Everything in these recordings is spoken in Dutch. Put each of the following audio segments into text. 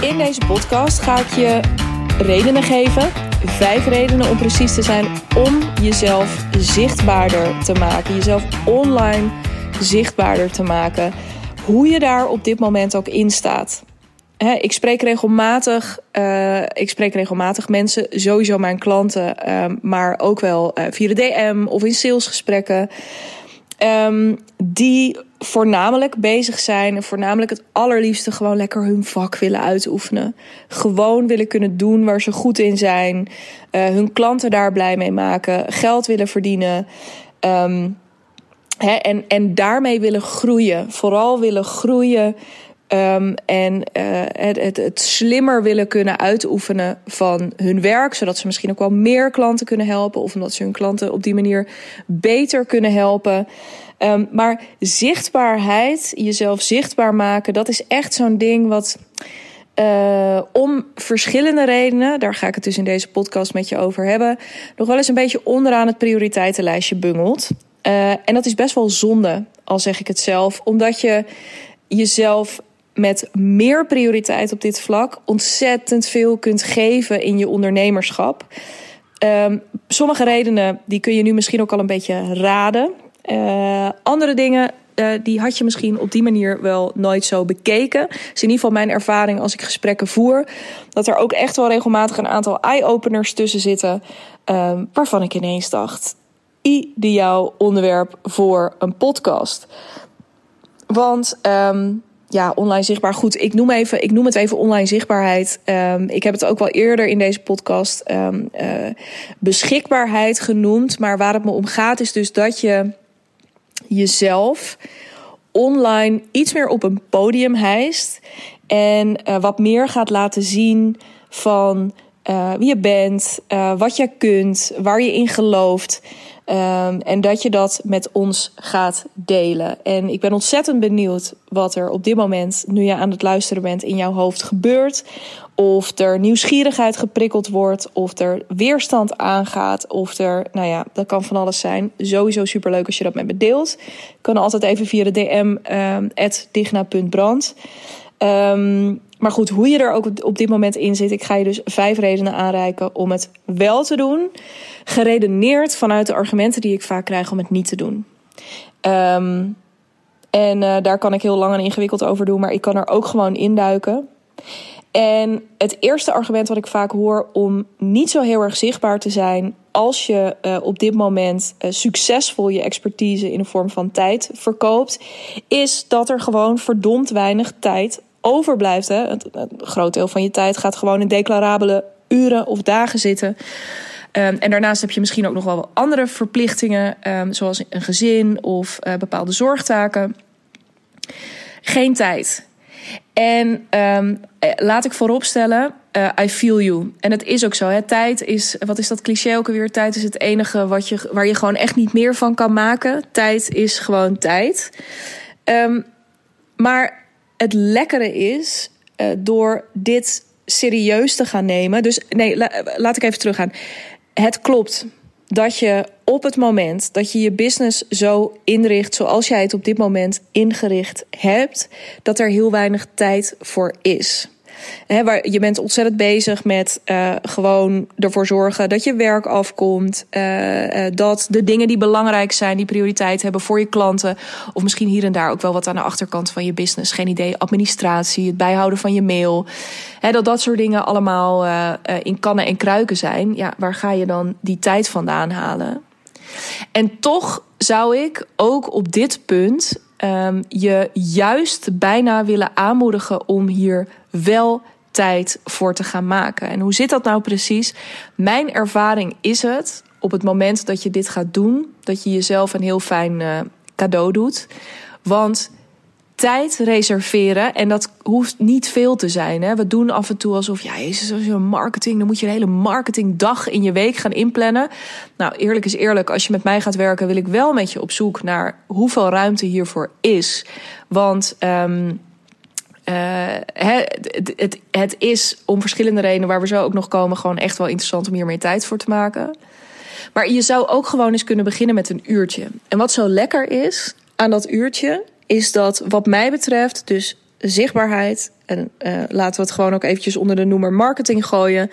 In deze podcast ga ik je redenen geven. Vijf redenen om precies te zijn om jezelf zichtbaarder te maken. Jezelf online zichtbaarder te maken. Hoe je daar op dit moment ook in staat. ik spreek regelmatig, uh, ik spreek regelmatig mensen, sowieso mijn klanten, uh, maar ook wel uh, via de DM of in salesgesprekken. Um, die voornamelijk bezig zijn en voornamelijk het allerliefste gewoon lekker hun vak willen uitoefenen. Gewoon willen kunnen doen waar ze goed in zijn. Uh, hun klanten daar blij mee maken. Geld willen verdienen. Um, hè, en, en daarmee willen groeien. Vooral willen groeien. Um, en uh, het, het, het slimmer willen kunnen uitoefenen van hun werk. Zodat ze misschien ook wel meer klanten kunnen helpen. Of omdat ze hun klanten op die manier beter kunnen helpen. Um, maar zichtbaarheid, jezelf zichtbaar maken, dat is echt zo'n ding wat. Uh, om verschillende redenen, daar ga ik het dus in deze podcast met je over hebben, nog wel eens een beetje onderaan het prioriteitenlijstje bungelt. Uh, en dat is best wel zonde, al zeg ik het zelf, omdat je jezelf met meer prioriteit op dit vlak ontzettend veel kunt geven in je ondernemerschap. Um, sommige redenen die kun je nu misschien ook al een beetje raden. Uh, andere dingen, uh, die had je misschien op die manier wel nooit zo bekeken. Is in ieder geval mijn ervaring als ik gesprekken voer. Dat er ook echt wel regelmatig een aantal eye-openers tussen zitten. Um, waarvan ik ineens dacht: ideaal onderwerp voor een podcast. Want um, ja, online zichtbaar. Goed, ik noem, even, ik noem het even online zichtbaarheid. Um, ik heb het ook wel eerder in deze podcast um, uh, beschikbaarheid genoemd. Maar waar het me om gaat is dus dat je jezelf online iets meer op een podium hijst. En uh, wat meer gaat laten zien van uh, wie je bent, wat je kunt, waar je in gelooft. Um, en dat je dat met ons gaat delen. En ik ben ontzettend benieuwd wat er op dit moment, nu je aan het luisteren bent, in jouw hoofd gebeurt. Of er nieuwsgierigheid geprikkeld wordt, of er weerstand aangaat, of er, nou ja, dat kan van alles zijn. Sowieso superleuk als je dat met me deelt. Kan altijd even via de DM, um, digna.brand. Um, maar goed, hoe je er ook op dit moment in zit, ik ga je dus vijf redenen aanreiken om het wel te doen. Geredeneerd vanuit de argumenten die ik vaak krijg om het niet te doen. Um, en uh, daar kan ik heel lang en ingewikkeld over doen, maar ik kan er ook gewoon induiken. En het eerste argument wat ik vaak hoor om niet zo heel erg zichtbaar te zijn als je uh, op dit moment uh, succesvol je expertise in de vorm van tijd verkoopt, is dat er gewoon verdomd weinig tijd overblijft. Hè. Het groot deel van je tijd gaat gewoon in declarabele uren of dagen zitten. Um, en daarnaast heb je misschien ook nog wel andere verplichtingen, um, zoals een gezin of uh, bepaalde zorgtaken. Geen tijd. En um, laat ik vooropstellen, uh, I feel you. En het is ook zo. Hè? Tijd is, wat is dat cliché ook alweer? Tijd is het enige wat je, waar je gewoon echt niet meer van kan maken. Tijd is gewoon tijd. Maar het lekkere is, uh, door dit serieus te gaan nemen. Dus nee, la, laat ik even teruggaan. Het klopt dat je op het moment dat je je business zo inricht zoals jij het op dit moment ingericht hebt, dat er heel weinig tijd voor is. He, waar, je bent ontzettend bezig met uh, gewoon ervoor zorgen dat je werk afkomt. Uh, uh, dat de dingen die belangrijk zijn, die prioriteit hebben voor je klanten. Of misschien hier en daar ook wel wat aan de achterkant van je business. Geen idee. Administratie, het bijhouden van je mail. He, dat dat soort dingen allemaal in kannen en kruiken zijn. Ja, waar ga je dan die tijd vandaan halen? En toch zou ik ook op dit punt um, je juist bijna willen aanmoedigen om hier wel tijd voor te gaan maken. En hoe zit dat nou precies? Mijn ervaring is het op het moment dat je dit gaat doen, dat je jezelf een heel fijn uh, cadeau doet. Want tijd reserveren. En dat hoeft niet veel te zijn. Hè. We doen af en toe alsof, ja, jezus, als je een marketing, dan moet je een hele marketingdag in je week gaan inplannen. Nou, eerlijk is eerlijk, als je met mij gaat werken, wil ik wel met je op zoek naar hoeveel ruimte hiervoor is. Want. Uh, het, het, het is om verschillende redenen waar we zo ook nog komen, gewoon echt wel interessant om hier meer tijd voor te maken. Maar je zou ook gewoon eens kunnen beginnen met een uurtje. En wat zo lekker is aan dat uurtje, is dat wat mij betreft dus zichtbaarheid en uh, laten we het gewoon ook eventjes onder de noemer marketing gooien,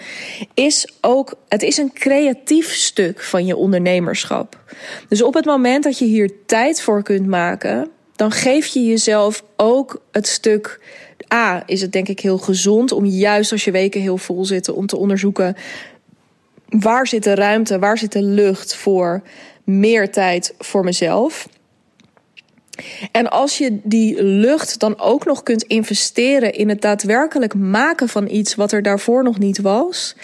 is ook, het is een creatief stuk van je ondernemerschap. Dus op het moment dat je hier tijd voor kunt maken, dan geef je jezelf ook het stuk. A, is het denk ik heel gezond om juist als je weken heel vol zitten, om te onderzoeken waar zit de ruimte, waar zit de lucht voor meer tijd voor mezelf. En als je die lucht dan ook nog kunt investeren in het daadwerkelijk maken van iets wat er daarvoor nog niet was,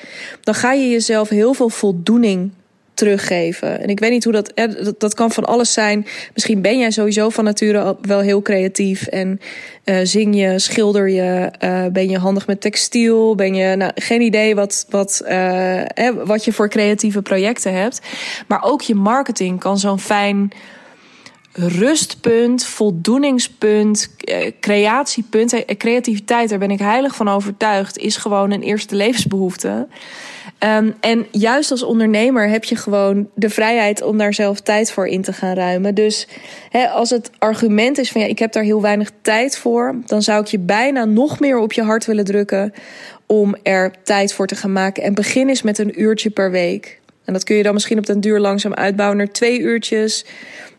dan ga je jezelf heel veel voldoening teruggeven. En ik weet niet hoe dat, dat, kan van alles zijn. Misschien ben jij sowieso van nature wel heel creatief en uh, zing je, schilder je, uh, ben je handig met textiel, ben je, nou, geen idee wat, wat, uh, wat je voor creatieve projecten hebt. Maar ook je marketing kan zo'n fijn rustpunt, voldoeningspunt, creatiepunt, creativiteit, daar ben ik heilig van overtuigd, is gewoon een eerste levensbehoefte. Um, en juist als ondernemer heb je gewoon de vrijheid om daar zelf tijd voor in te gaan ruimen. Dus als het argument is van ja, ik heb daar heel weinig tijd voor, dan zou ik je bijna nog meer op je hart willen drukken om er tijd voor te gaan maken. En begin eens met een uurtje per week. En dat kun je dan misschien op den duur langzaam uitbouwen naar twee uurtjes,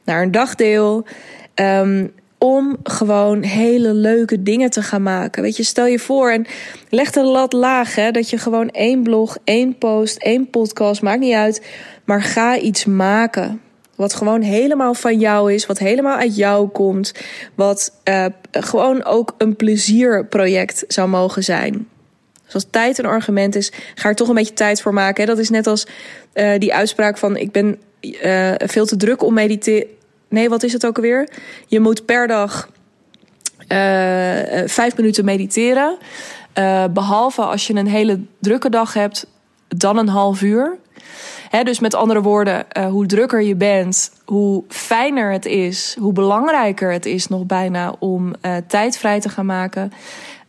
naar een dagdeel. Um, om gewoon hele leuke dingen te gaan maken. Weet je, stel je voor en leg de lat laag, hè, dat je gewoon één blog, één post, één podcast, maakt niet uit, maar ga iets maken. Wat gewoon helemaal van jou is, wat helemaal uit jou komt, wat uh, gewoon ook een plezierproject zou mogen zijn. Dus als tijd een argument is, ga er toch een beetje tijd voor maken. Hè. Dat is net als uh, die uitspraak van ik ben uh, veel te druk om mediteren Nee, wat is het ook alweer? Je moet per dag uh, vijf minuten mediteren. Uh, behalve als je een hele drukke dag hebt, dan een half uur. He, dus met andere woorden, hoe drukker je bent, hoe fijner het is, hoe belangrijker het is nog bijna om tijd vrij te gaan maken.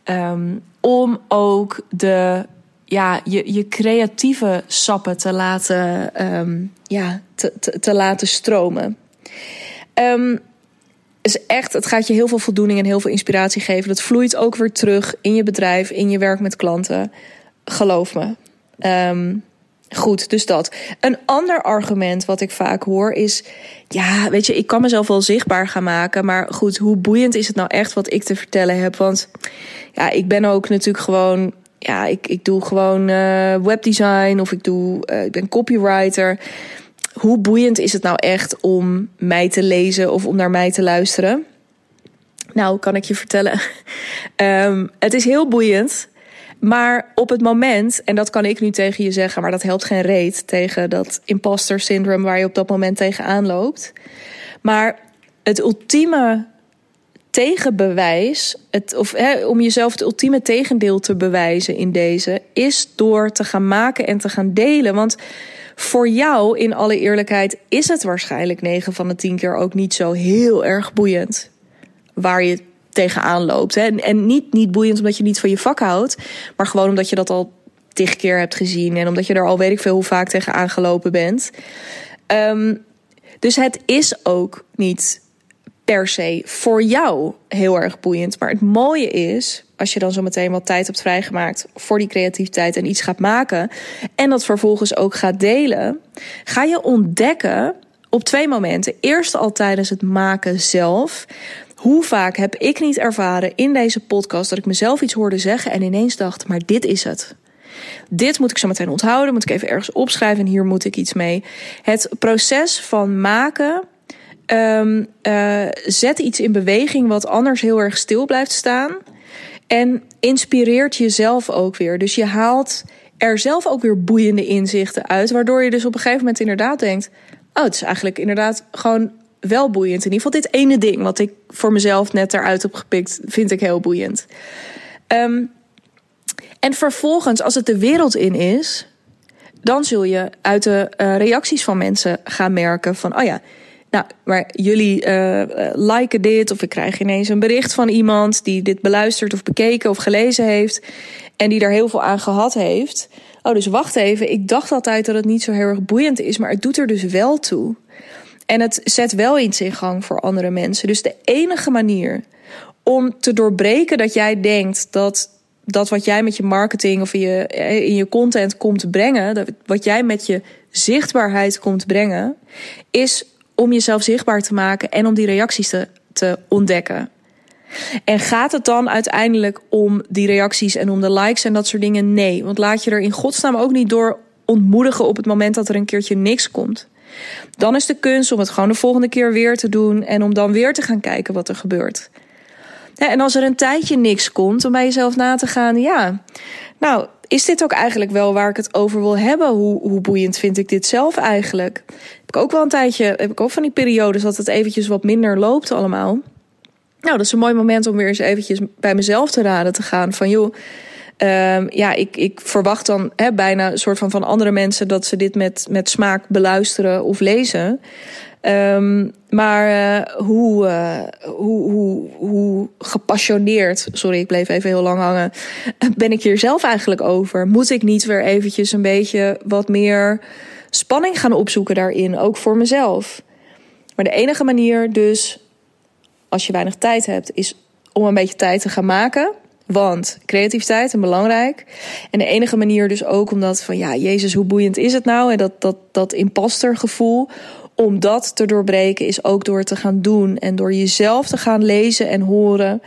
Um, om ook de, ja, je, je creatieve sappen te laten, um, ja, te, te laten stromen. Um, is echt, het gaat je heel veel voldoening en heel veel inspiratie geven. Dat vloeit ook weer terug in je bedrijf, in je werk met klanten. Geloof me. Um, goed, dus dat. Een ander argument wat ik vaak hoor is: ja, weet je, ik kan mezelf wel zichtbaar gaan maken, maar goed, hoe boeiend is het nou echt wat ik te vertellen heb? Want ja, ik ben ook natuurlijk gewoon. Ja, ik, ik doe gewoon uh, webdesign of ik, doe, uh, ik ben copywriter hoe boeiend is het nou echt om mij te lezen of om naar mij te luisteren? Nou, kan ik je vertellen. um, het is heel boeiend. Maar op het moment, en dat kan ik nu tegen je zeggen, maar dat helpt geen reet tegen dat imposter syndrome waar je op dat moment tegenaan loopt. Maar het ultieme tegenbewijs, het, of om jezelf het ultieme tegendeel te bewijzen in deze, is door te gaan maken en te gaan delen. Want voor jou, in alle eerlijkheid, is het waarschijnlijk 9 van de 10 keer ook niet zo heel erg boeiend waar je tegenaan loopt. Hè? En niet, niet boeiend omdat je niet van je vak houdt, maar gewoon omdat je dat al tig keer hebt gezien en omdat je er al weet ik veel hoe vaak tegenaan gelopen bent. Um, dus het is ook niet per se voor jou heel erg boeiend. Maar het mooie is, als je dan zo meteen wat tijd hebt vrijgemaakt voor die creativiteit en iets gaat maken en dat vervolgens ook gaat delen, ga je ontdekken op twee momenten. Eerst al tijdens het maken zelf. Hoe vaak heb ik niet ervaren in deze podcast dat ik mezelf iets hoorde zeggen en ineens dacht, maar dit is het. Dit moet ik zo meteen onthouden, moet ik even ergens opschrijven en hier moet ik iets mee. Het proces van maken um, uh, zet iets in beweging wat anders heel erg stil blijft staan. En inspireert jezelf ook weer. Dus je haalt er zelf ook weer boeiende inzichten uit. Waardoor je dus op een gegeven moment inderdaad denkt: Oh, het is eigenlijk inderdaad gewoon wel boeiend. In ieder geval dit ene ding wat ik voor mezelf net eruit heb gepikt, vind ik heel boeiend. Um, en vervolgens, als het de wereld in is, dan zul je uit de uh, reacties van mensen gaan merken van: Oh ja nou, maar jullie uh, liken dit of ik krijg ineens een bericht van iemand die dit beluisterd of bekeken of gelezen heeft en die daar heel veel aan gehad heeft. Oh, dus wacht even. Ik dacht altijd dat het niet zo heel erg boeiend is, maar het doet er dus wel toe. En het zet wel iets in gang voor andere mensen. Dus de enige manier om te doorbreken dat jij denkt dat dat wat jij met je marketing of in je, in je content komt brengen, dat wat jij met je zichtbaarheid komt brengen, is om jezelf zichtbaar te maken en om die reacties te, te ontdekken. En gaat het dan uiteindelijk om die reacties en om de likes en dat soort dingen? Nee, want laat je er in godsnaam ook niet door ontmoedigen op het moment dat er een keertje niks komt. Dan is de kunst om het gewoon de volgende keer weer te doen en om dan weer te gaan kijken wat er gebeurt. En als er een tijdje niks komt, om bij jezelf na te gaan, ja, nou, is dit ook eigenlijk wel waar ik het over wil hebben? Hoe, hoe boeiend vind ik dit zelf eigenlijk? Heb ik ook wel een tijdje, heb ik ook van die periodes dat het eventjes wat minder loopt allemaal. Nou, dat is een mooi moment om weer eens eventjes bij mezelf te raden te gaan. Van joh, um, ja, ik, ik verwacht dan hè, bijna een soort van van andere mensen dat ze dit met, met smaak beluisteren of lezen. Um, maar uh, hoe, uh, hoe, hoe, hoe gepassioneerd, sorry, ik bleef even heel lang hangen, ben ik hier zelf eigenlijk over? Moet ik niet weer eventjes een beetje wat meer spanning gaan opzoeken daarin, ook voor mezelf? Maar de enige manier dus als je weinig tijd hebt, is om een beetje tijd te gaan maken. Want creativiteit is belangrijk. En de enige manier dus ook omdat van ja, Jezus, hoe boeiend is het nou? En dat, dat, dat imposter gevoel. Om dat te doorbreken is ook door te gaan doen. En door jezelf te gaan lezen en horen.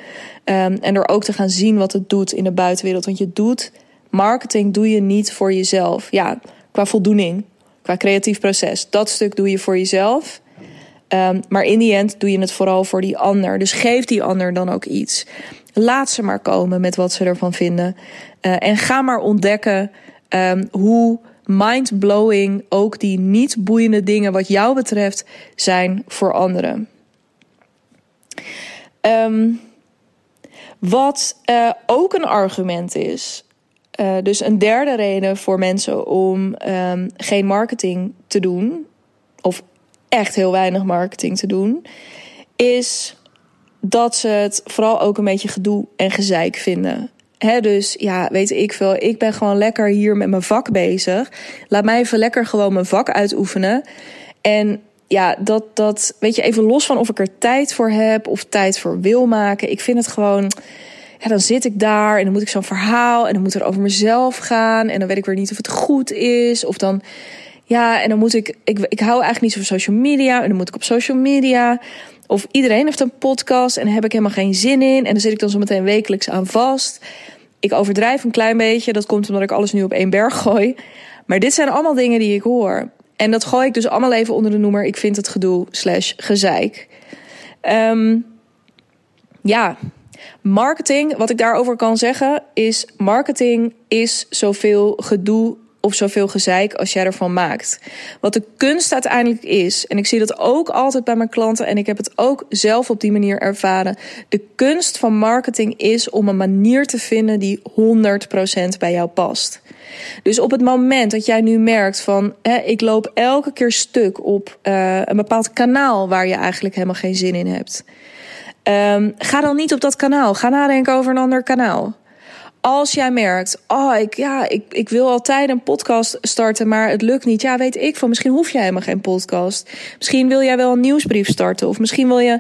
Um, en door ook te gaan zien wat het doet in de buitenwereld. Want je doet marketing doe je niet voor jezelf. Ja, qua voldoening, qua creatief proces. Dat stuk doe je voor jezelf. Um, maar in die end doe je het vooral voor die ander. Dus geef die ander dan ook iets. Laat ze maar komen met wat ze ervan vinden. Uh, en ga maar ontdekken um, hoe mind-blowing ook die niet boeiende dingen wat jou betreft zijn voor anderen. Um, wat uh, ook een argument is. Uh, dus een derde reden voor mensen om um, geen marketing te doen. Of echt heel weinig marketing te doen, is dat ze het vooral ook een beetje gedoe en gezeik vinden. Dus ja, weet ik veel. Ik ben gewoon lekker hier met mijn vak bezig. Laat mij even lekker gewoon mijn vak uitoefenen. En ja, dat, dat, weet je, even los van of ik er tijd voor heb of tijd voor wil maken. Ik vind het gewoon. Ja, dan zit ik daar en dan moet ik zo'n verhaal en dan moet er over mezelf gaan. En dan weet ik weer niet of het goed is. Of dan ja, en dan moet ik, ik, ik hou eigenlijk niet zo van social media. En dan moet ik op social media. Of iedereen heeft een podcast en daar heb ik helemaal geen zin in. En dan zit ik dan zo meteen wekelijks aan vast. Ik overdrijf een klein beetje. Dat komt omdat ik alles nu op één berg gooi. Maar dit zijn allemaal dingen die ik hoor. En dat gooi ik dus allemaal even onder de noemer. Ik vind het gedoe slash gezeik. Um, ja, marketing, wat ik daarover kan zeggen, is marketing is zoveel gedoe of zoveel gezeik als jij ervan maakt. Wat de kunst uiteindelijk is, en ik zie dat ook altijd bij mijn klanten en ik heb het ook zelf op die manier ervaren. De kunst van marketing is om een manier te vinden die 100% bij jou past. Dus op het moment dat jij nu merkt van hè, ik loop elke keer stuk op uh, een bepaald kanaal waar je eigenlijk helemaal geen zin in hebt. Um, ga dan niet op dat kanaal. Ga nadenken over een ander kanaal als jij merkt, oh, ik, ja, ik, ik wil altijd een podcast starten, maar het lukt niet. Ja, weet ik van, misschien hoef jij helemaal geen podcast. Misschien wil jij wel een nieuwsbrief starten. Of misschien wil je,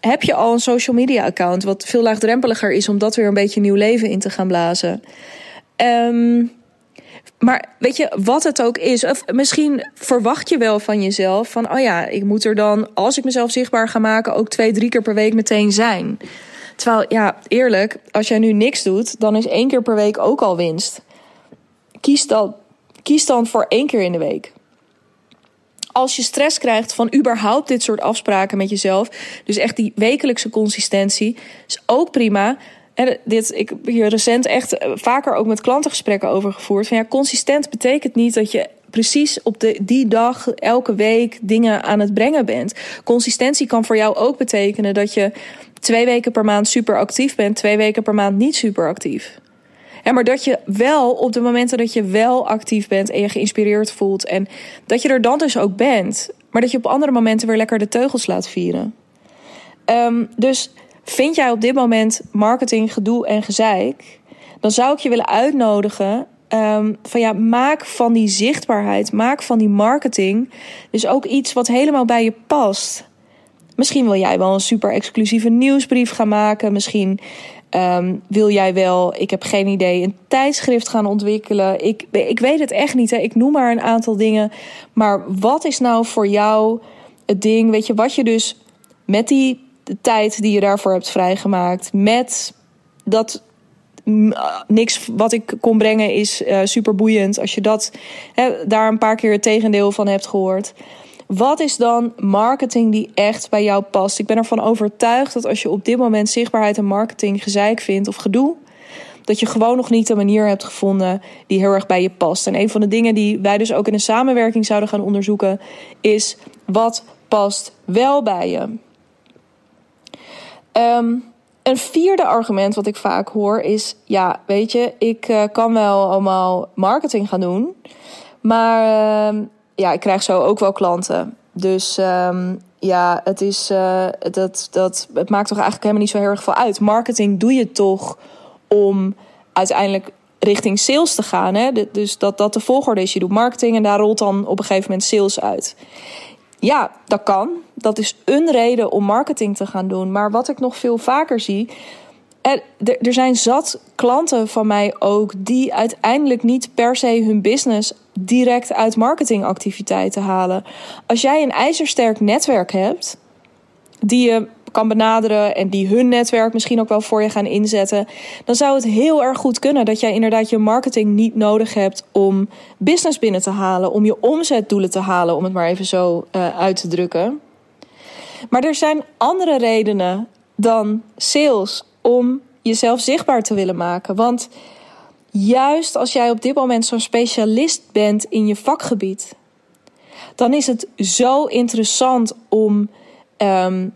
heb je al een social media account, wat veel laagdrempeliger is om dat weer een beetje nieuw leven in te gaan blazen. Um, maar weet je, wat het ook is, of misschien verwacht je wel van jezelf van, oh ja, ik moet er dan, als ik mezelf zichtbaar ga maken, ook twee, drie keer per week meteen zijn. Terwijl, ja, eerlijk, als jij nu niks doet, dan is één keer per week ook al winst. Kies dan, kies dan voor één keer in de week. Als je stress krijgt van überhaupt dit soort afspraken met jezelf, dus echt die wekelijkse consistentie, is ook prima. En dit, ik heb hier recent echt eh, vaker ook met klantengesprekken over gevoerd. Van ja, consistent betekent niet dat je precies op de, die dag, elke week dingen aan het brengen bent. Consistentie kan voor jou ook betekenen dat je twee weken per maand super actief bent, twee weken per maand niet super actief. Ja, maar dat je wel op de momenten dat je wel actief bent en je geïnspireerd voelt en dat je er dan dus ook bent, maar dat je op andere momenten weer lekker de teugels laat vieren. Um, dus vind jij op dit moment marketing, gedoe en gezeik, dan zou ik je willen uitnodigen um, van ja, maak van die zichtbaarheid, maak van die marketing dus ook iets wat helemaal bij je past. Misschien wil jij wel een super exclusieve nieuwsbrief gaan maken. Misschien um, wil jij wel, ik heb geen idee, een tijdschrift gaan ontwikkelen. Ik, ik weet het echt niet. Hè. Ik noem maar een aantal dingen. Maar wat is nou voor jou het ding? Weet je, wat je dus met die tijd die je daarvoor hebt vrijgemaakt, met dat niks wat ik kon brengen is uh, super boeiend. Als je dat, hè, daar een paar keer het tegendeel van hebt gehoord. Wat is dan marketing die echt bij jou past? Ik ben ervan overtuigd dat als je op dit moment zichtbaarheid en marketing gezeik vindt of gedoe, dat je gewoon nog niet de manier hebt gevonden die heel erg bij je past. En een van de dingen die wij dus ook in een samenwerking zouden gaan onderzoeken, is wat past wel bij je. Um, een vierde argument wat ik vaak hoor is: ja, weet je, ik uh, kan wel allemaal marketing gaan doen, maar uh, ja, ik krijg zo ook wel klanten. Dus um, ja, het is uh, dat, dat het maakt toch eigenlijk helemaal niet zo heel erg veel uit. Marketing doe je toch om uiteindelijk richting sales te gaan. Hè? Dus dat dat de volgorde is. Je doet marketing en daar rolt dan op een gegeven moment sales uit. Ja, dat kan. Dat is een reden om marketing te gaan doen. Maar wat ik nog veel vaker zie. Er, zijn zat klanten van mij ook die uiteindelijk niet per se hun business direct uit marketingactiviteiten halen. Als jij een ijzersterk netwerk hebt, die je kan benaderen en die hun netwerk misschien ook wel voor je gaan inzetten, dan zou het heel erg goed kunnen dat jij inderdaad je marketing niet nodig hebt om business binnen te halen, om je omzetdoelen te halen, om het maar even zo uh, uit te drukken. Maar er zijn andere redenen dan sales om jezelf zichtbaar te willen maken. Want juist als jij op dit moment zo'n specialist bent in je vakgebied, dan is het zo interessant om um,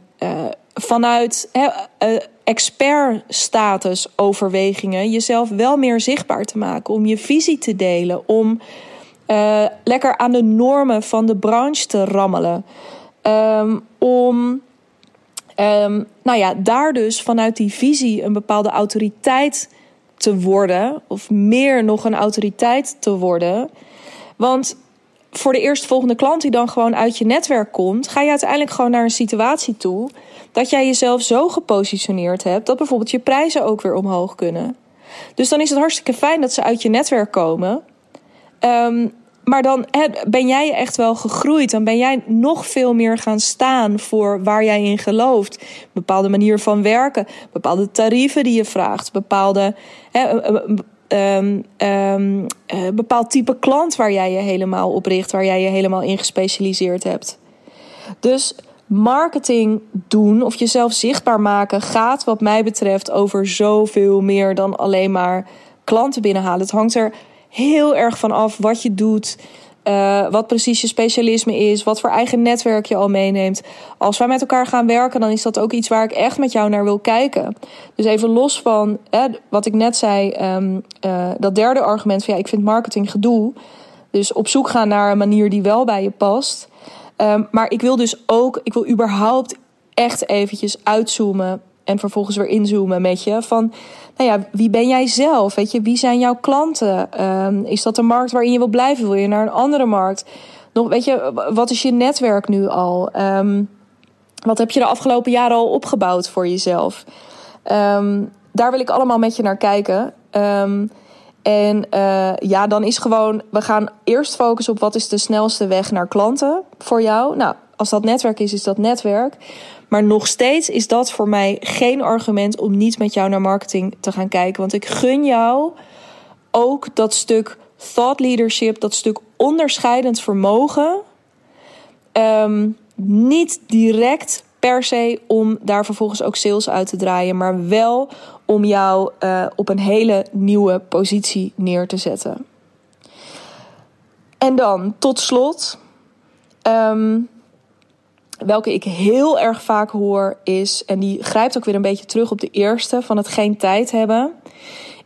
vanuit uh, expertstatus overwegingen jezelf wel meer zichtbaar te maken, om je visie te delen, om uh, lekker aan de normen van de branche te rammelen, um, om um, nou ja, daar dus vanuit die visie een bepaalde autoriteit te worden, of meer nog een autoriteit te worden. Want voor de eerstvolgende klant die dan gewoon uit je netwerk komt, ga je uiteindelijk gewoon naar een situatie toe dat jij jezelf zo gepositioneerd hebt dat bijvoorbeeld je prijzen ook weer omhoog kunnen. Dus dan is het hartstikke fijn dat ze uit je netwerk komen. Um, maar dan ben jij echt wel gegroeid. Dan ben jij nog veel meer gaan staan voor waar jij in gelooft. Bepaalde manier van werken, bepaalde tarieven die je vraagt, bepaalde. Um, bepaald type klant waar jij je helemaal op richt, waar jij je helemaal in gespecialiseerd hebt. Dus marketing doen of jezelf zichtbaar maken gaat, wat mij betreft, over zoveel meer dan alleen maar klanten binnenhalen. Het hangt er heel erg van af wat je doet. Uh, wat precies je specialisme is, wat voor eigen netwerk je al meeneemt. Als wij met elkaar gaan werken, dan is dat ook iets waar ik echt met jou naar wil kijken. Dus even los van wat ik net zei, um, uh, dat derde argument van ja, ik vind marketing gedoe. Dus op zoek gaan naar een manier die wel bij je past. Um, maar ik wil dus ook, ik wil überhaupt echt eventjes uitzoomen en vervolgens weer inzoomen met je. Van, nou ja, wie ben jij zelf? Weet je, wie zijn jouw klanten? Um, is dat een markt waarin je wil blijven? Wil je naar een andere markt? Nog, weet je, wat is je netwerk nu al? Um, wat heb je de afgelopen jaren al opgebouwd voor jezelf? Um, daar wil ik allemaal met je naar kijken. En uh, ja, dan is gewoon, we gaan eerst focussen op wat is de snelste weg naar klanten voor jou. Nou, als dat netwerk is, is dat netwerk. Maar nog steeds is dat voor mij geen argument om niet met jou naar marketing te gaan kijken. Want ik gun jou ook dat stuk thought leadership, dat stuk onderscheidend vermogen. Um, niet direct per se om daar vervolgens ook sales uit te draaien, maar wel om jou uh, op een hele nieuwe positie neer te zetten. En dan tot slot. Um, welke ik heel erg vaak hoor is, en die grijpt ook weer een beetje terug op de eerste van het geen tijd hebben,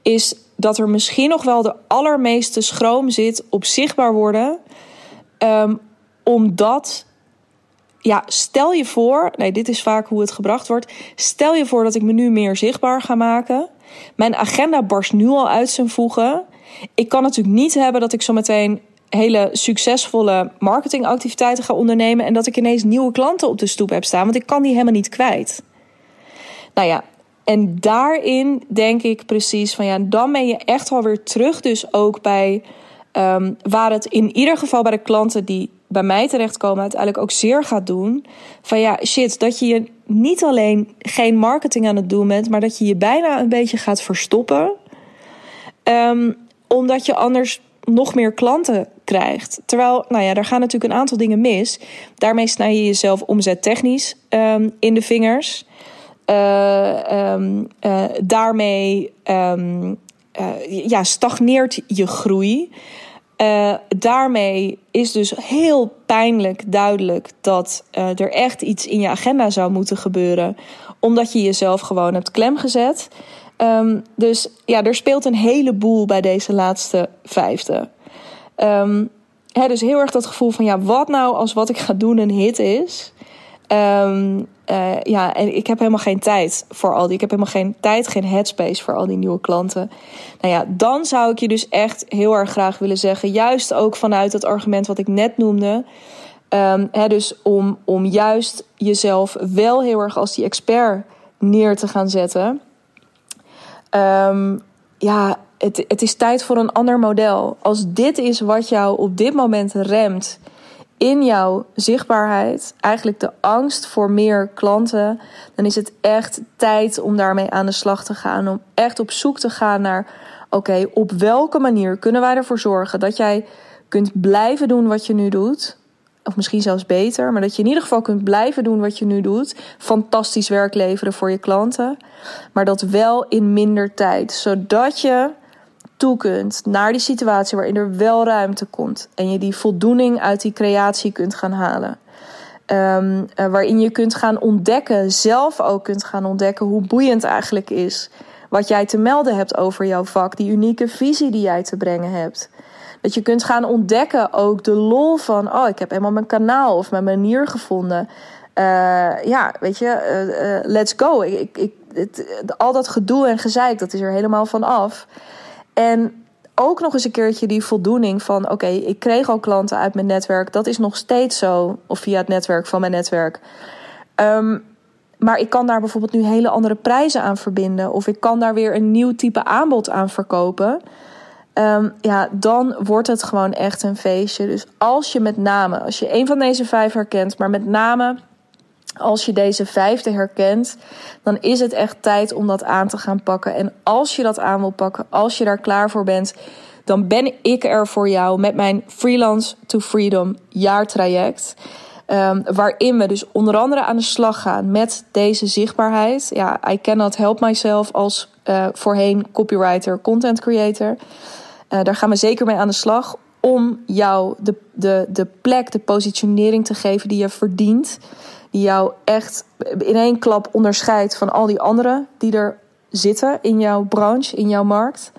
is dat er misschien nog wel de allermeeste schroom zit op zichtbaar worden, um, omdat, ja, stel je voor, nee, dit is vaak hoe het gebracht wordt, stel je voor dat ik me nu meer zichtbaar ga maken. Mijn agenda barst nu al uit zijn voegen. Ik kan natuurlijk niet hebben dat ik zo meteen hele succesvolle marketingactiviteiten ga ondernemen en dat ik ineens nieuwe klanten op de stoep heb staan, want ik kan die helemaal niet kwijt. Nou ja, en daarin denk ik precies van ja, dan ben je echt wel weer terug, dus ook bij um, waar het in ieder geval bij de klanten die bij mij terechtkomen uiteindelijk ook zeer gaat doen. Van ja, shit, dat je je niet alleen geen marketing aan het doen bent, maar dat je je bijna een beetje gaat verstoppen. Um, omdat je anders nog meer klanten krijgt. Terwijl, nou ja, daar gaan natuurlijk een aantal dingen mis. Daarmee snij je jezelf omzettechnisch um, in de vingers. Uh, um, uh, daarmee um, uh, ja, stagneert je groei. Daarmee is dus heel pijnlijk duidelijk dat er echt iets in je agenda zou moeten gebeuren, omdat je jezelf gewoon hebt klemgezet. Um, dus ja, er speelt een heleboel bij deze laatste vijfde. Um, dus heel erg dat gevoel van ja, wat nou als wat ik ga doen een hit is? Um, uh, ja, en ik heb helemaal geen tijd voor al die. Ik heb helemaal geen tijd, geen headspace voor al die nieuwe klanten. Nou ja, dan zou ik je dus echt heel erg graag willen zeggen. Juist ook vanuit het argument wat ik net noemde. Dus om, om juist jezelf wel heel erg als die expert neer te gaan zetten. Um, ja, het, het is tijd voor een ander model. Als dit is wat jou op dit moment remt in jouw zichtbaarheid, eigenlijk de angst voor meer klanten, dan is het echt tijd om daarmee aan de slag te gaan. Om echt op zoek te gaan naar: oké, op welke manier kunnen wij ervoor zorgen dat jij kunt blijven doen wat je nu doet? Of misschien zelfs beter, maar dat je in ieder geval kunt blijven doen wat je nu doet. Fantastisch werk leveren voor je klanten. Maar dat wel in minder tijd. Zodat je toe kunt naar die situatie waarin er wel ruimte komt. En je die voldoening uit die creatie kunt gaan halen. Um, uh, waarin je kunt gaan ontdekken, zelf ook kunt gaan ontdekken hoe boeiend eigenlijk is. Wat jij te melden hebt over jouw vak, die unieke visie die jij te brengen hebt. Dat je kunt gaan ontdekken ook de lol van, oh, ik heb helemaal mijn kanaal of mijn manier gevonden. Uh, ja, weet je, uh, uh, let's go. Ik, ik, het, al dat gedoe en gezeik, dat is er helemaal van af. En ook nog eens een keertje die voldoening van: oké, ik kreeg al klanten uit mijn netwerk. Dat is nog steeds zo. Of via het netwerk van mijn netwerk. Um, maar ik kan daar bijvoorbeeld nu hele andere prijzen aan verbinden. Of ik kan daar weer een nieuw type aanbod aan verkopen. Um, ja, dan wordt het gewoon echt een feestje. Dus als je met name, als je een van deze vijf herkent, maar met name als je deze vijfde herkent, dan is het echt tijd om dat aan te gaan pakken. En als je dat aan wil pakken, als je daar klaar voor bent, dan ben ik er voor jou met mijn Freelance to Freedom jaartraject. Um, waarin we dus onder andere aan de slag gaan met deze zichtbaarheid. Ja, I cannot help myself als uh, voorheen copywriter, content creator. Uh, daar gaan we zeker mee aan de slag om jou de, de, de plek, de positionering te geven die je verdient die jou echt in één klap onderscheidt van al die anderen die er zitten in jouw branche, in jouw markt.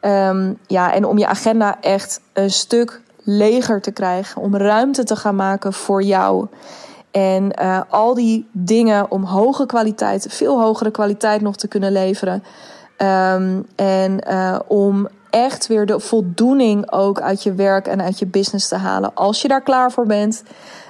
Um, ja, en om je agenda echt een stuk leger te krijgen, om ruimte te gaan maken voor jou. En uh, al die dingen om hoge kwaliteit, veel hogere kwaliteit nog te kunnen leveren. Um, en uh, om echt weer de voldoening ook uit je werk en uit je business te halen. Als je daar klaar voor bent,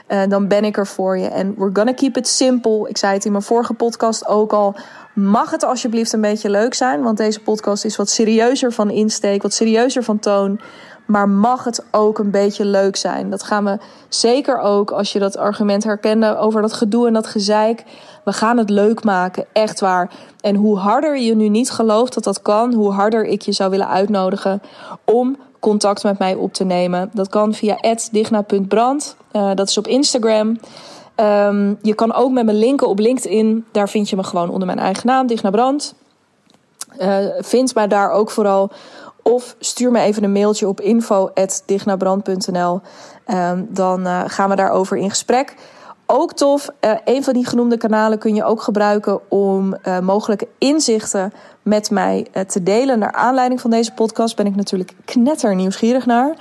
uh, dan ben ik er voor je. En we're gonna keep it simple. Ik zei het in mijn vorige podcast ook al. Mag het alsjeblieft een beetje leuk zijn? Want deze podcast is wat serieuzer van insteek, wat serieuzer van toon. Maar mag het ook een beetje leuk zijn? Dat gaan we zeker ook als je dat argument herkende over dat gedoe en dat gezeik. We gaan het leuk maken, echt waar. En hoe harder je nu niet gelooft dat dat kan, hoe harder ik je zou willen uitnodigen om contact met mij op te nemen. Dat kan via digna.brand. Uh, dat is op Instagram. Um, je kan ook met me linken op LinkedIn. Daar vind je me gewoon onder mijn eigen naam, Digna Brand. Uh, vind mij daar ook vooral. Of stuur me even een mailtje op info.dignabrand.nl. Um, dan uh, gaan we daarover in gesprek. Ook tof, uh, een van die genoemde kanalen kun je ook gebruiken om uh, mogelijke inzichten met mij te delen. Naar aanleiding van deze podcast ben ik natuurlijk knetter nieuwsgierig naar.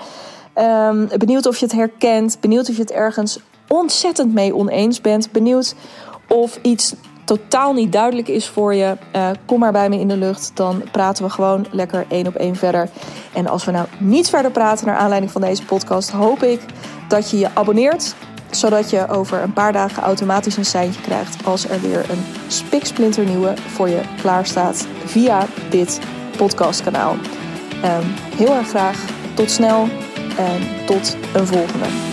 Um, benieuwd of je het herkent, benieuwd of je het ergens ontzettend mee oneens bent, benieuwd of iets totaal niet duidelijk is voor je, uh, kom maar bij me in de lucht. Dan praten we gewoon lekker één op één verder. En als we nou niet verder praten naar aanleiding van deze podcast, hoop ik dat je je abonneert. Zodat je over een paar dagen automatisch een seintje krijgt als er weer een spiksplinternieuwe voor je klaar staat via dit podcastkanaal. Um, heel erg graag. Tot snel en tot een volgende.